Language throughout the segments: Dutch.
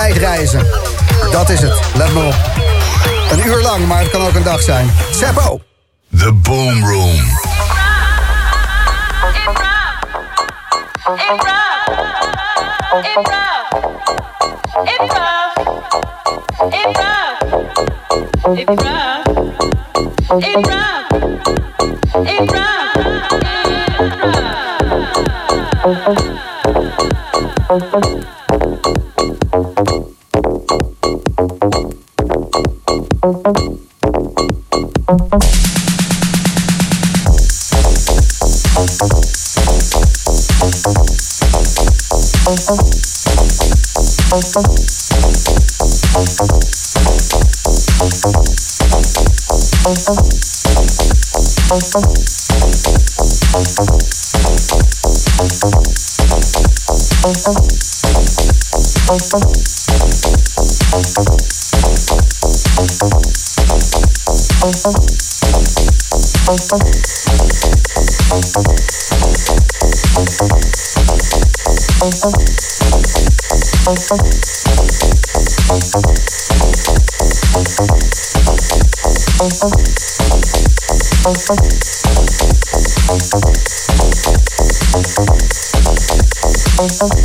tijdreizen. Dat is het, let me op. Een uur lang, maar het kan ook een dag zijn. Seppo! The Boom Room. Improv. Thank you.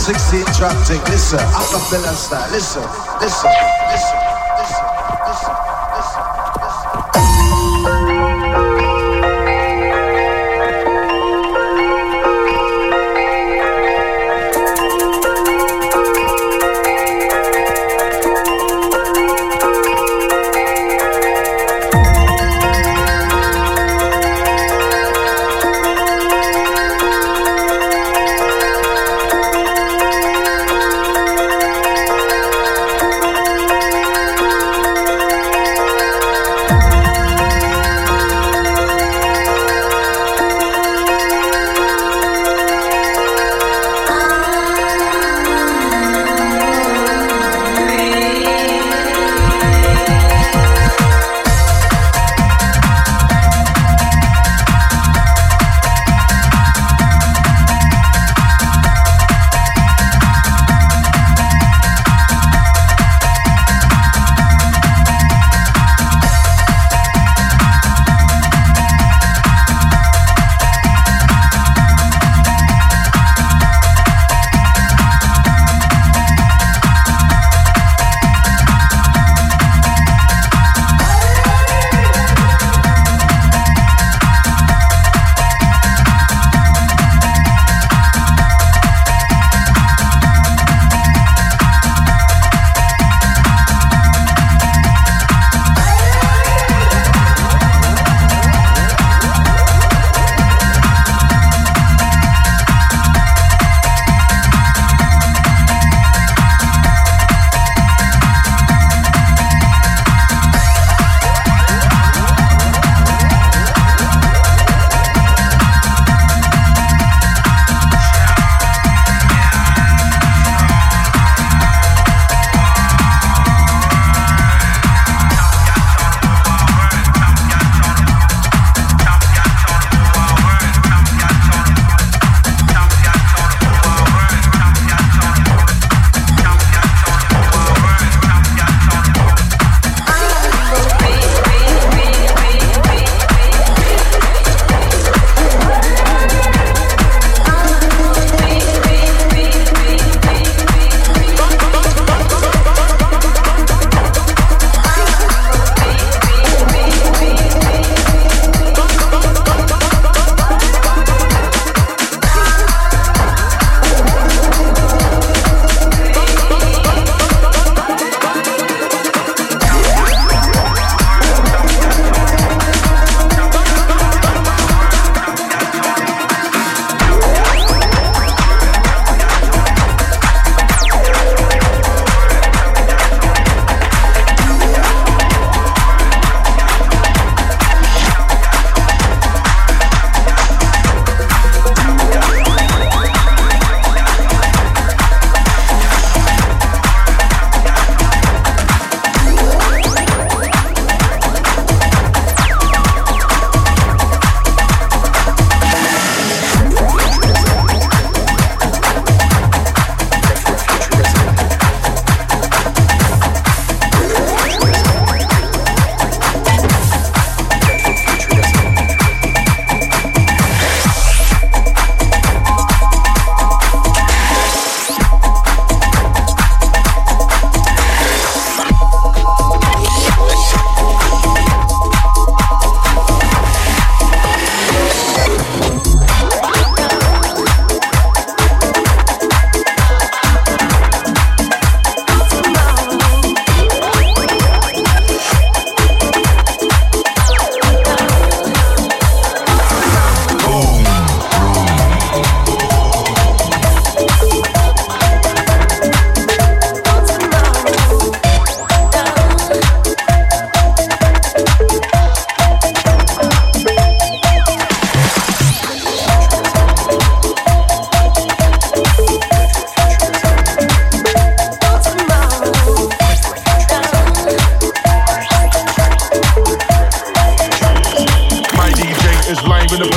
16 track thing, listen, acapella style, Listen, listen, listen, listen, listen, listen, listen, listen,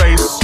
Face.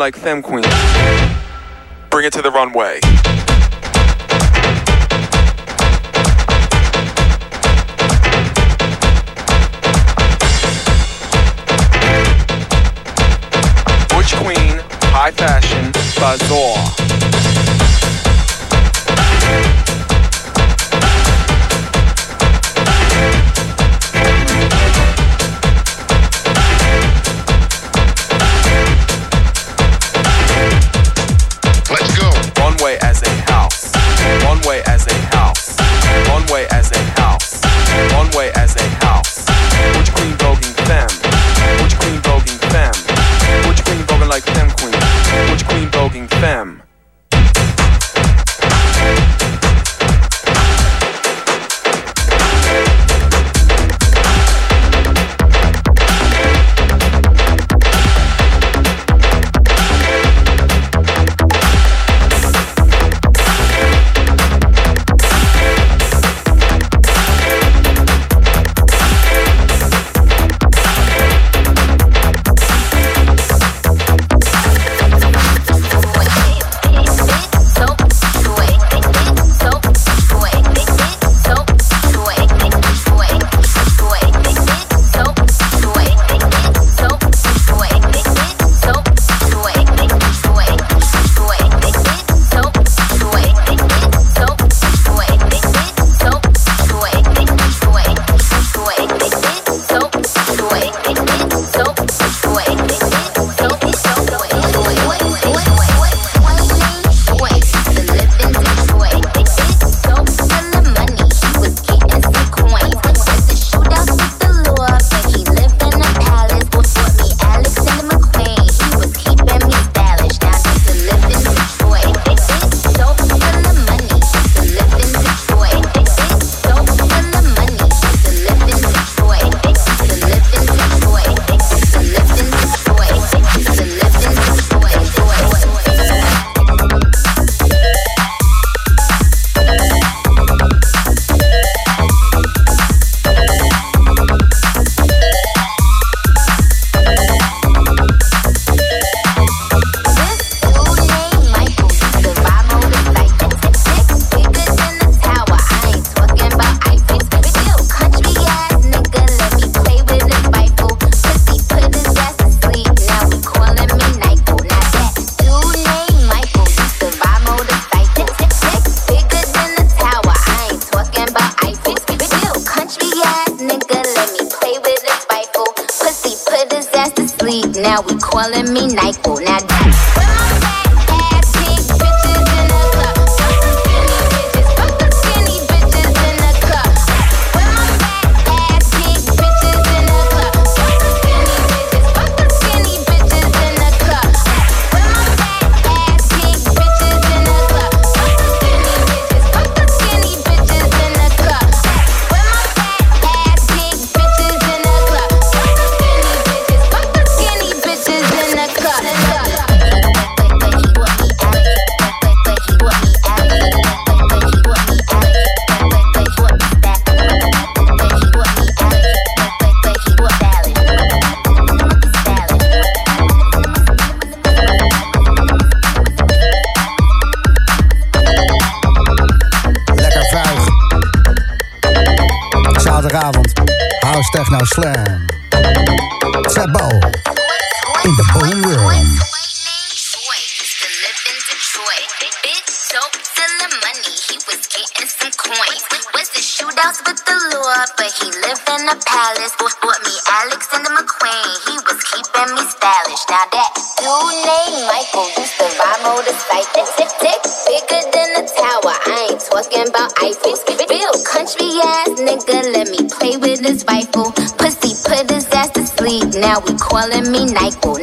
Like Femme Queen. Bring it to the runway. Butch Queen, High Fashion, Bazaar. Sebo in the boom room. Calling me Nyquil.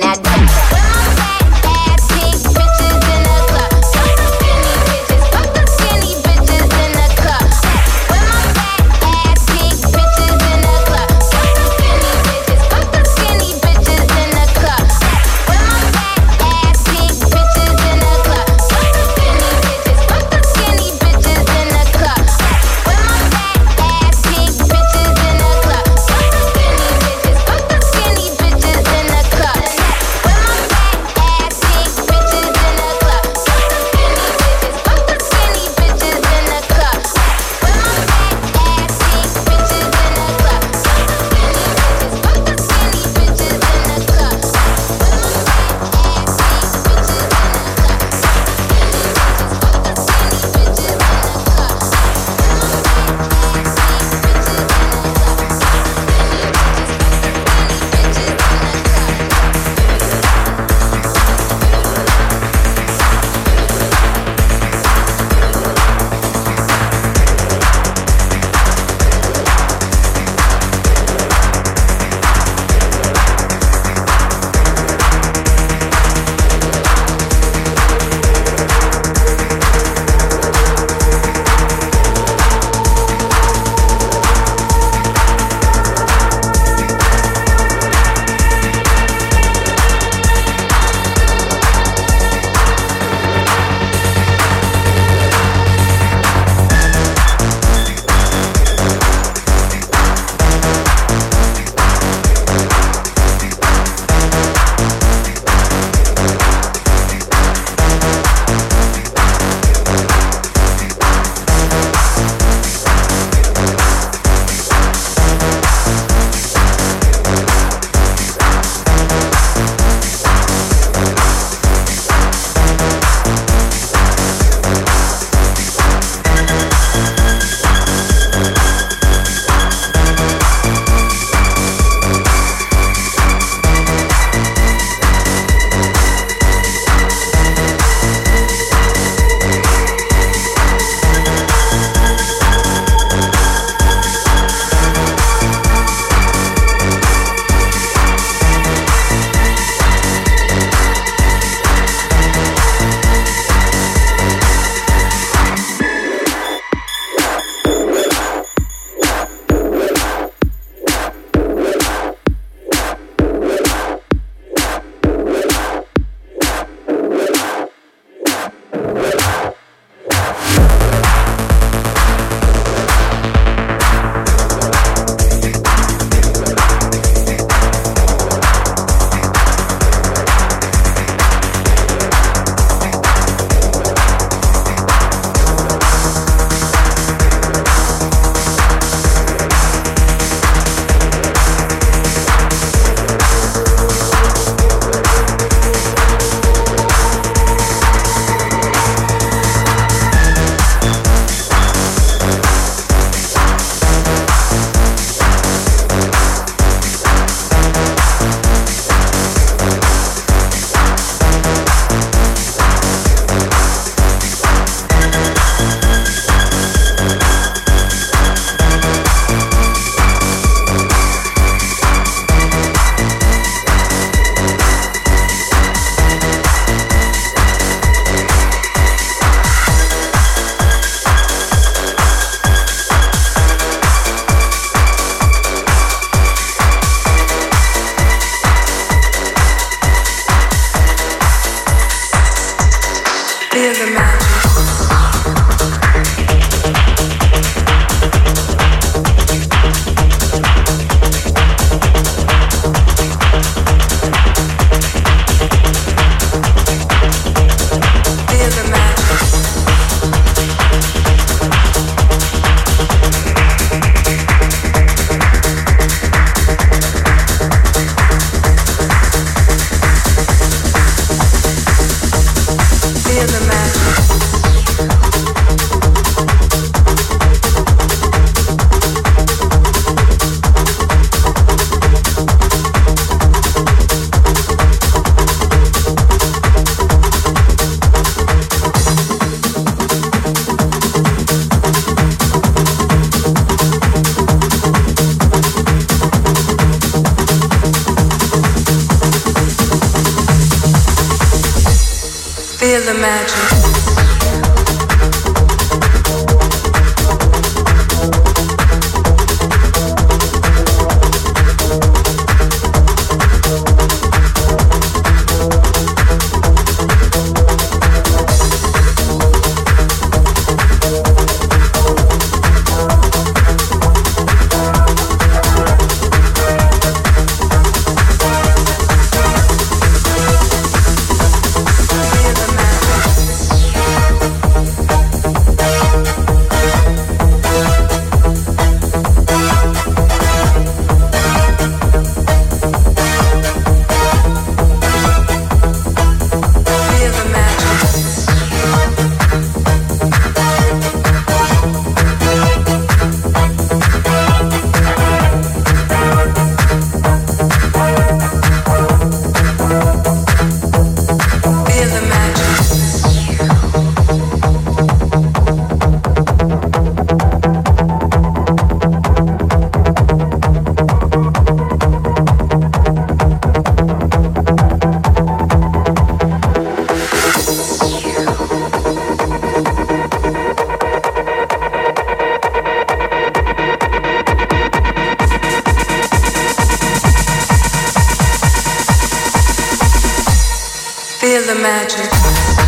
magic. Feel the magic.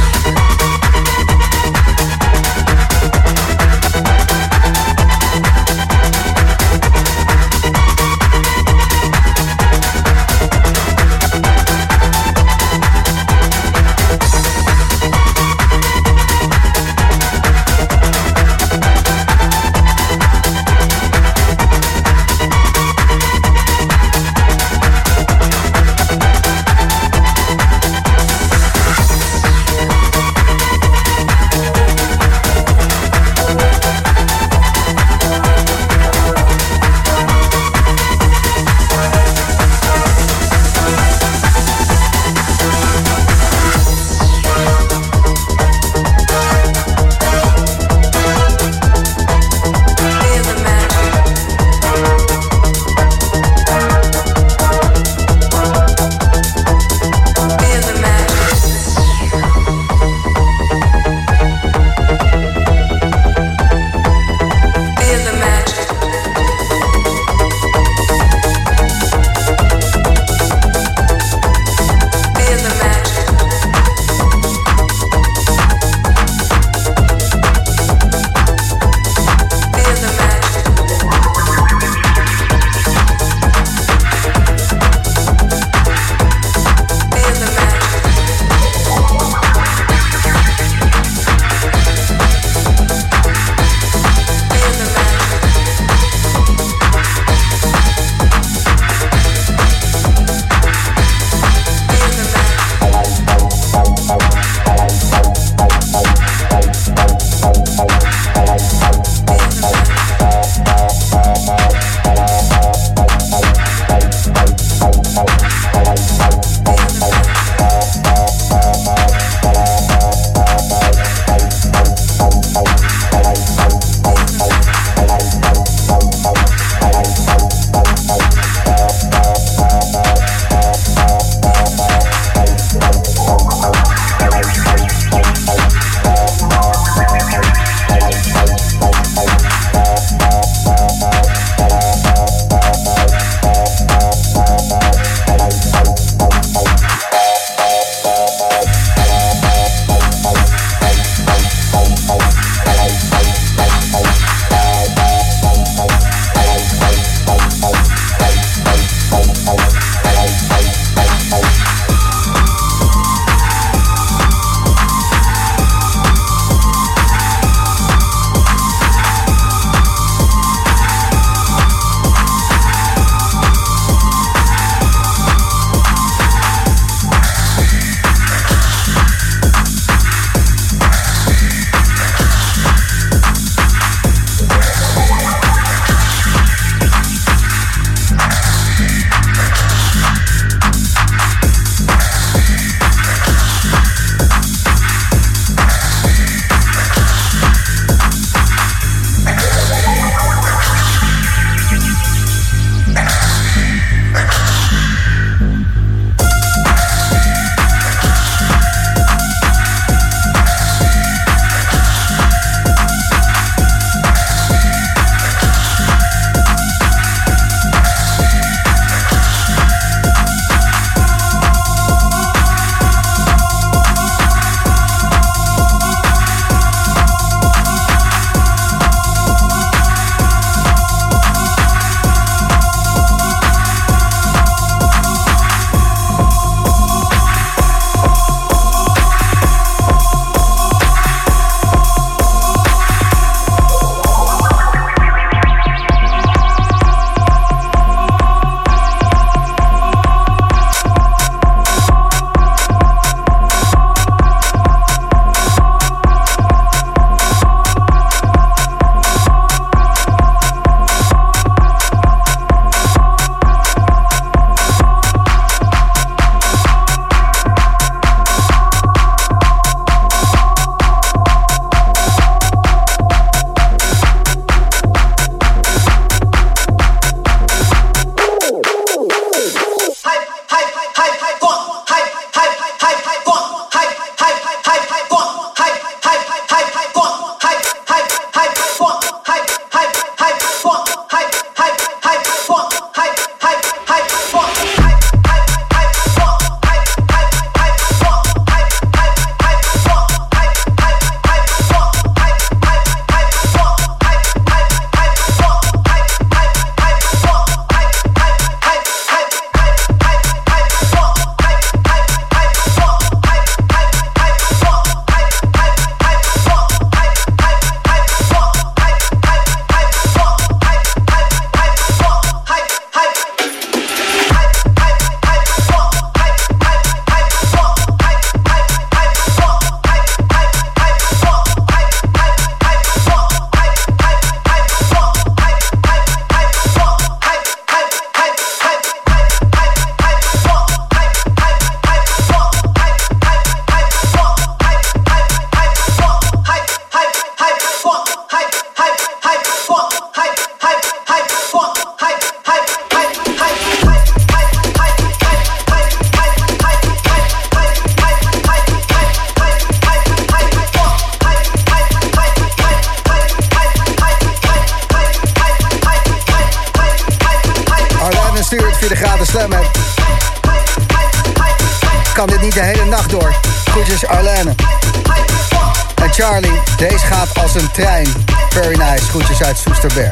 Bear.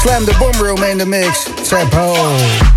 Slam the boom room in the mix. Tempo.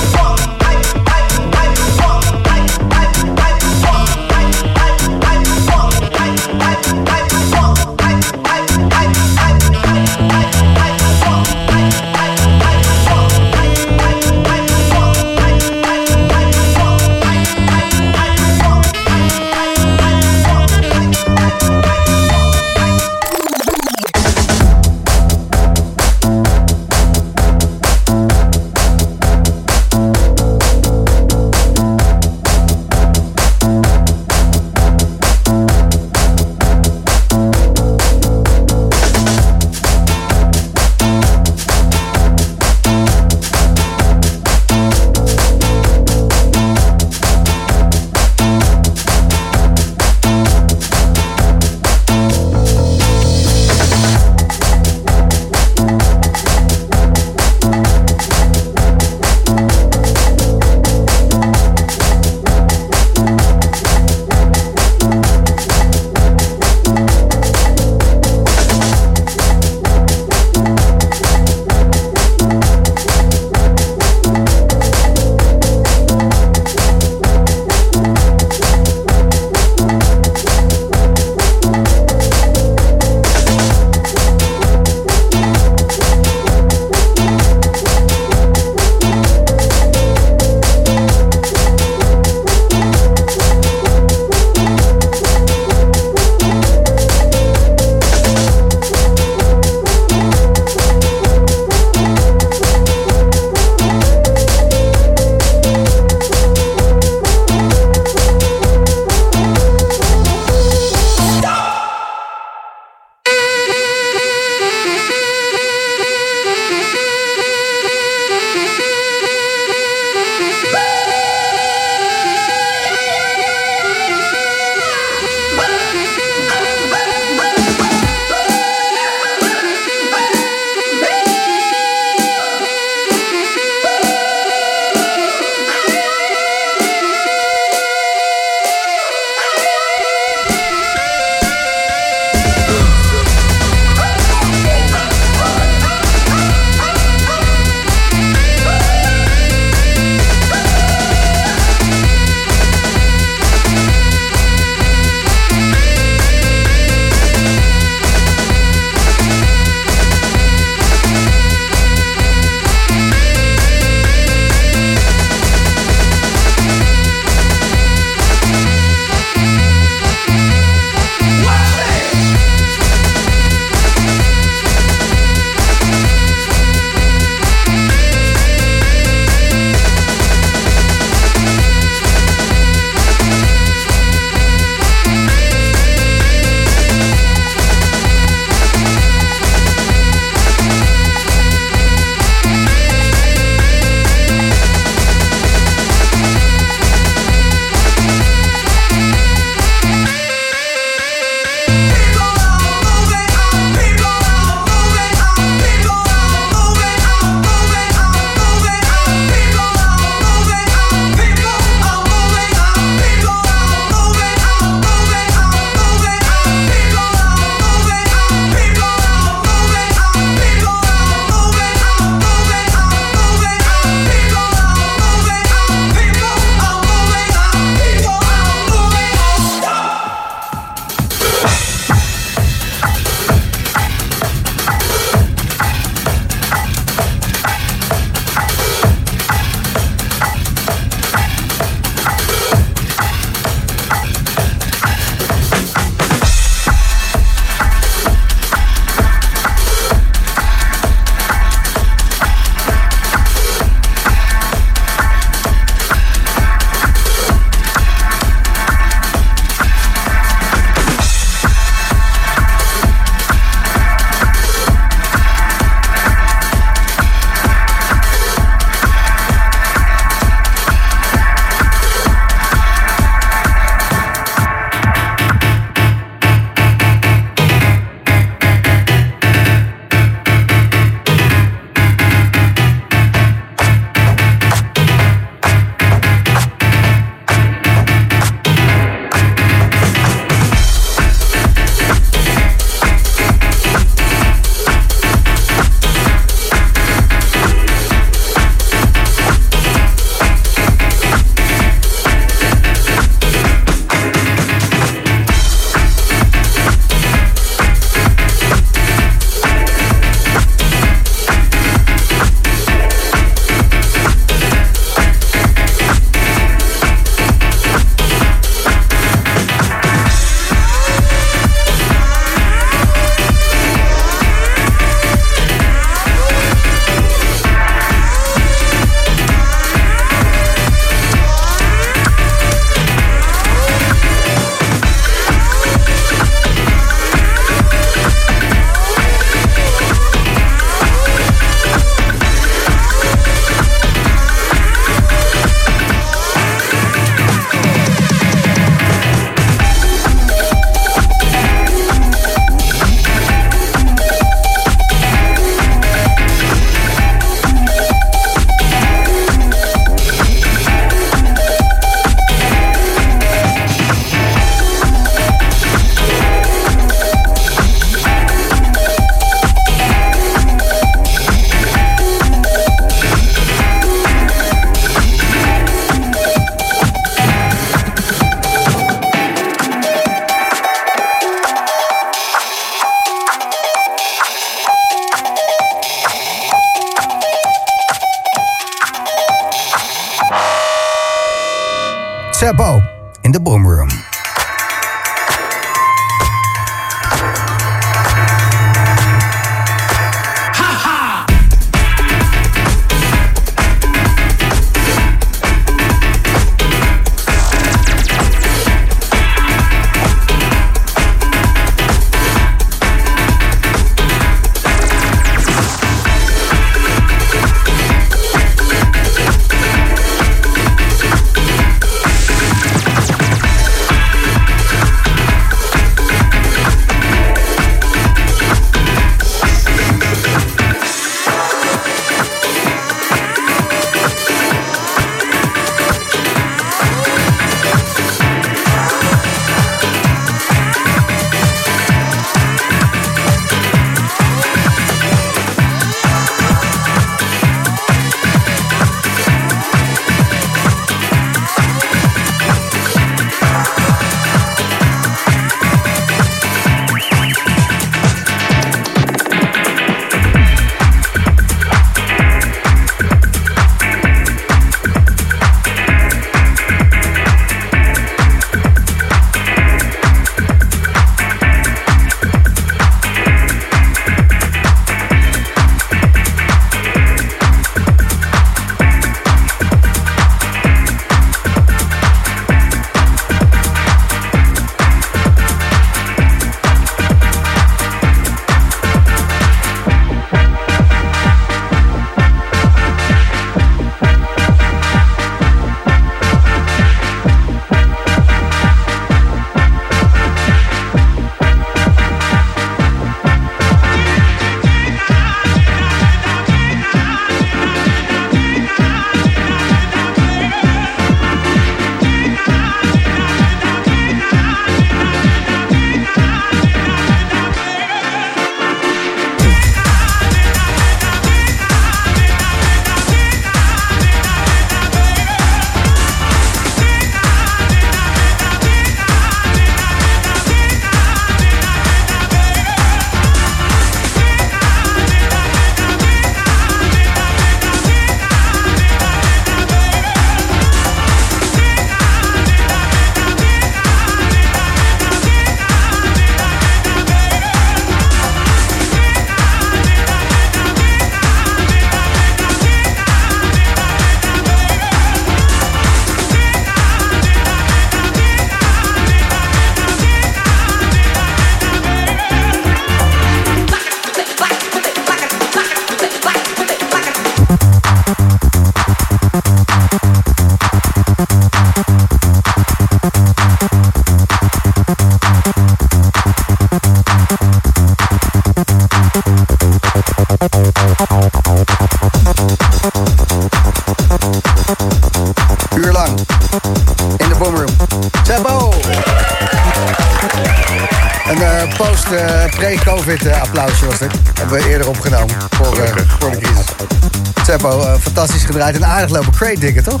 Diggen, toch?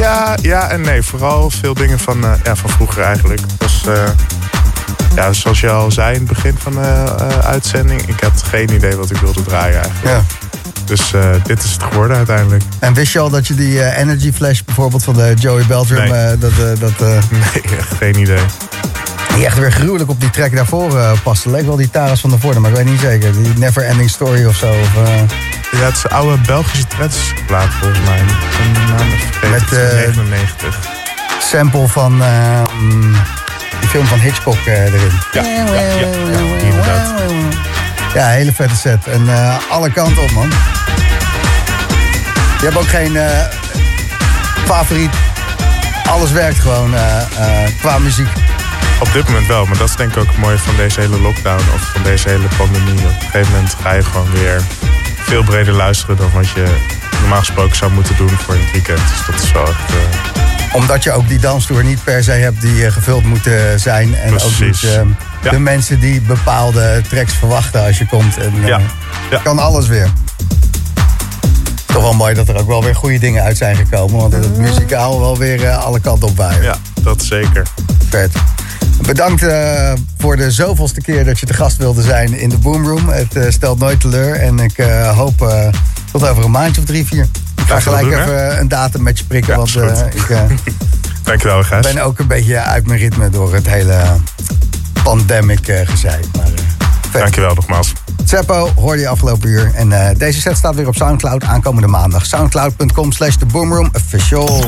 Ja, ja en nee. Vooral veel dingen van, eh, ja, van vroeger eigenlijk. Dus, ja, zoals je al zei in het begin van de eh, uitzending. Ik had geen idee wat ik wilde draaien eigenlijk. Ja. Dus dit is het geworden uiteindelijk. En wist je al dat je die Energy Flash bijvoorbeeld van de Joey Beltram... Nee. dat, dat Nee, echt geen idee. die echt weer gruwelijk op die track daarvoor paste. Leek wel die Taras van de Voorde, maar ik weet niet zeker. Die Never Ending Story of zo. Of, Ja, het is een oude Belgische trendsplaat volgens mij. De. Met, 99. sample van eh, mm, die film van Hitchcock eh, erin. Ja, ja, ja, ja, inderdaad. Ja, hele vette set. En eh, alle kanten op, man. Je hebt ook geen favoriet. Alles werkt gewoon qua muziek. Op dit moment wel, maar dat is denk ik ook het mooie van deze hele lockdown of van deze hele pandemie. Op een gegeven moment ga je gewoon weer veel breder luisteren dan wat je normaal gesproken zou moeten doen voor het weekend. Dus dat is wel echt. eh, Omdat je ook die dansstoer niet per se hebt die eh, gevuld moeten zijn. En ook Precies. niet eh, Ja. de mensen die bepaalde tracks verwachten als je komt. En eh, Ja. Ja. kan alles weer. Toch wel mooi dat er ook wel weer goede dingen uit zijn gekomen. Want het muzikaal wel weer eh, alle kanten op waaien. ja, dat zeker. Vet. Bedankt eh, voor de zoveelste keer dat je te gast wilde zijn in de Boomroom. Het eh, stelt nooit teleur. En ik eh, hoop tot over een maandje of drie, vier. Ik ga gelijk doen, even een datum met je prikken. Ja, want ik, Dankjewel, Gijs. ben ook een beetje uit mijn ritme door het hele pandemic gezeik. Maar. Dankjewel nogmaals. Seppo hoorde je afgelopen uur. En deze set staat weer op Soundcloud aankomende maandag. Soundcloud.com slash The Boomroom Official.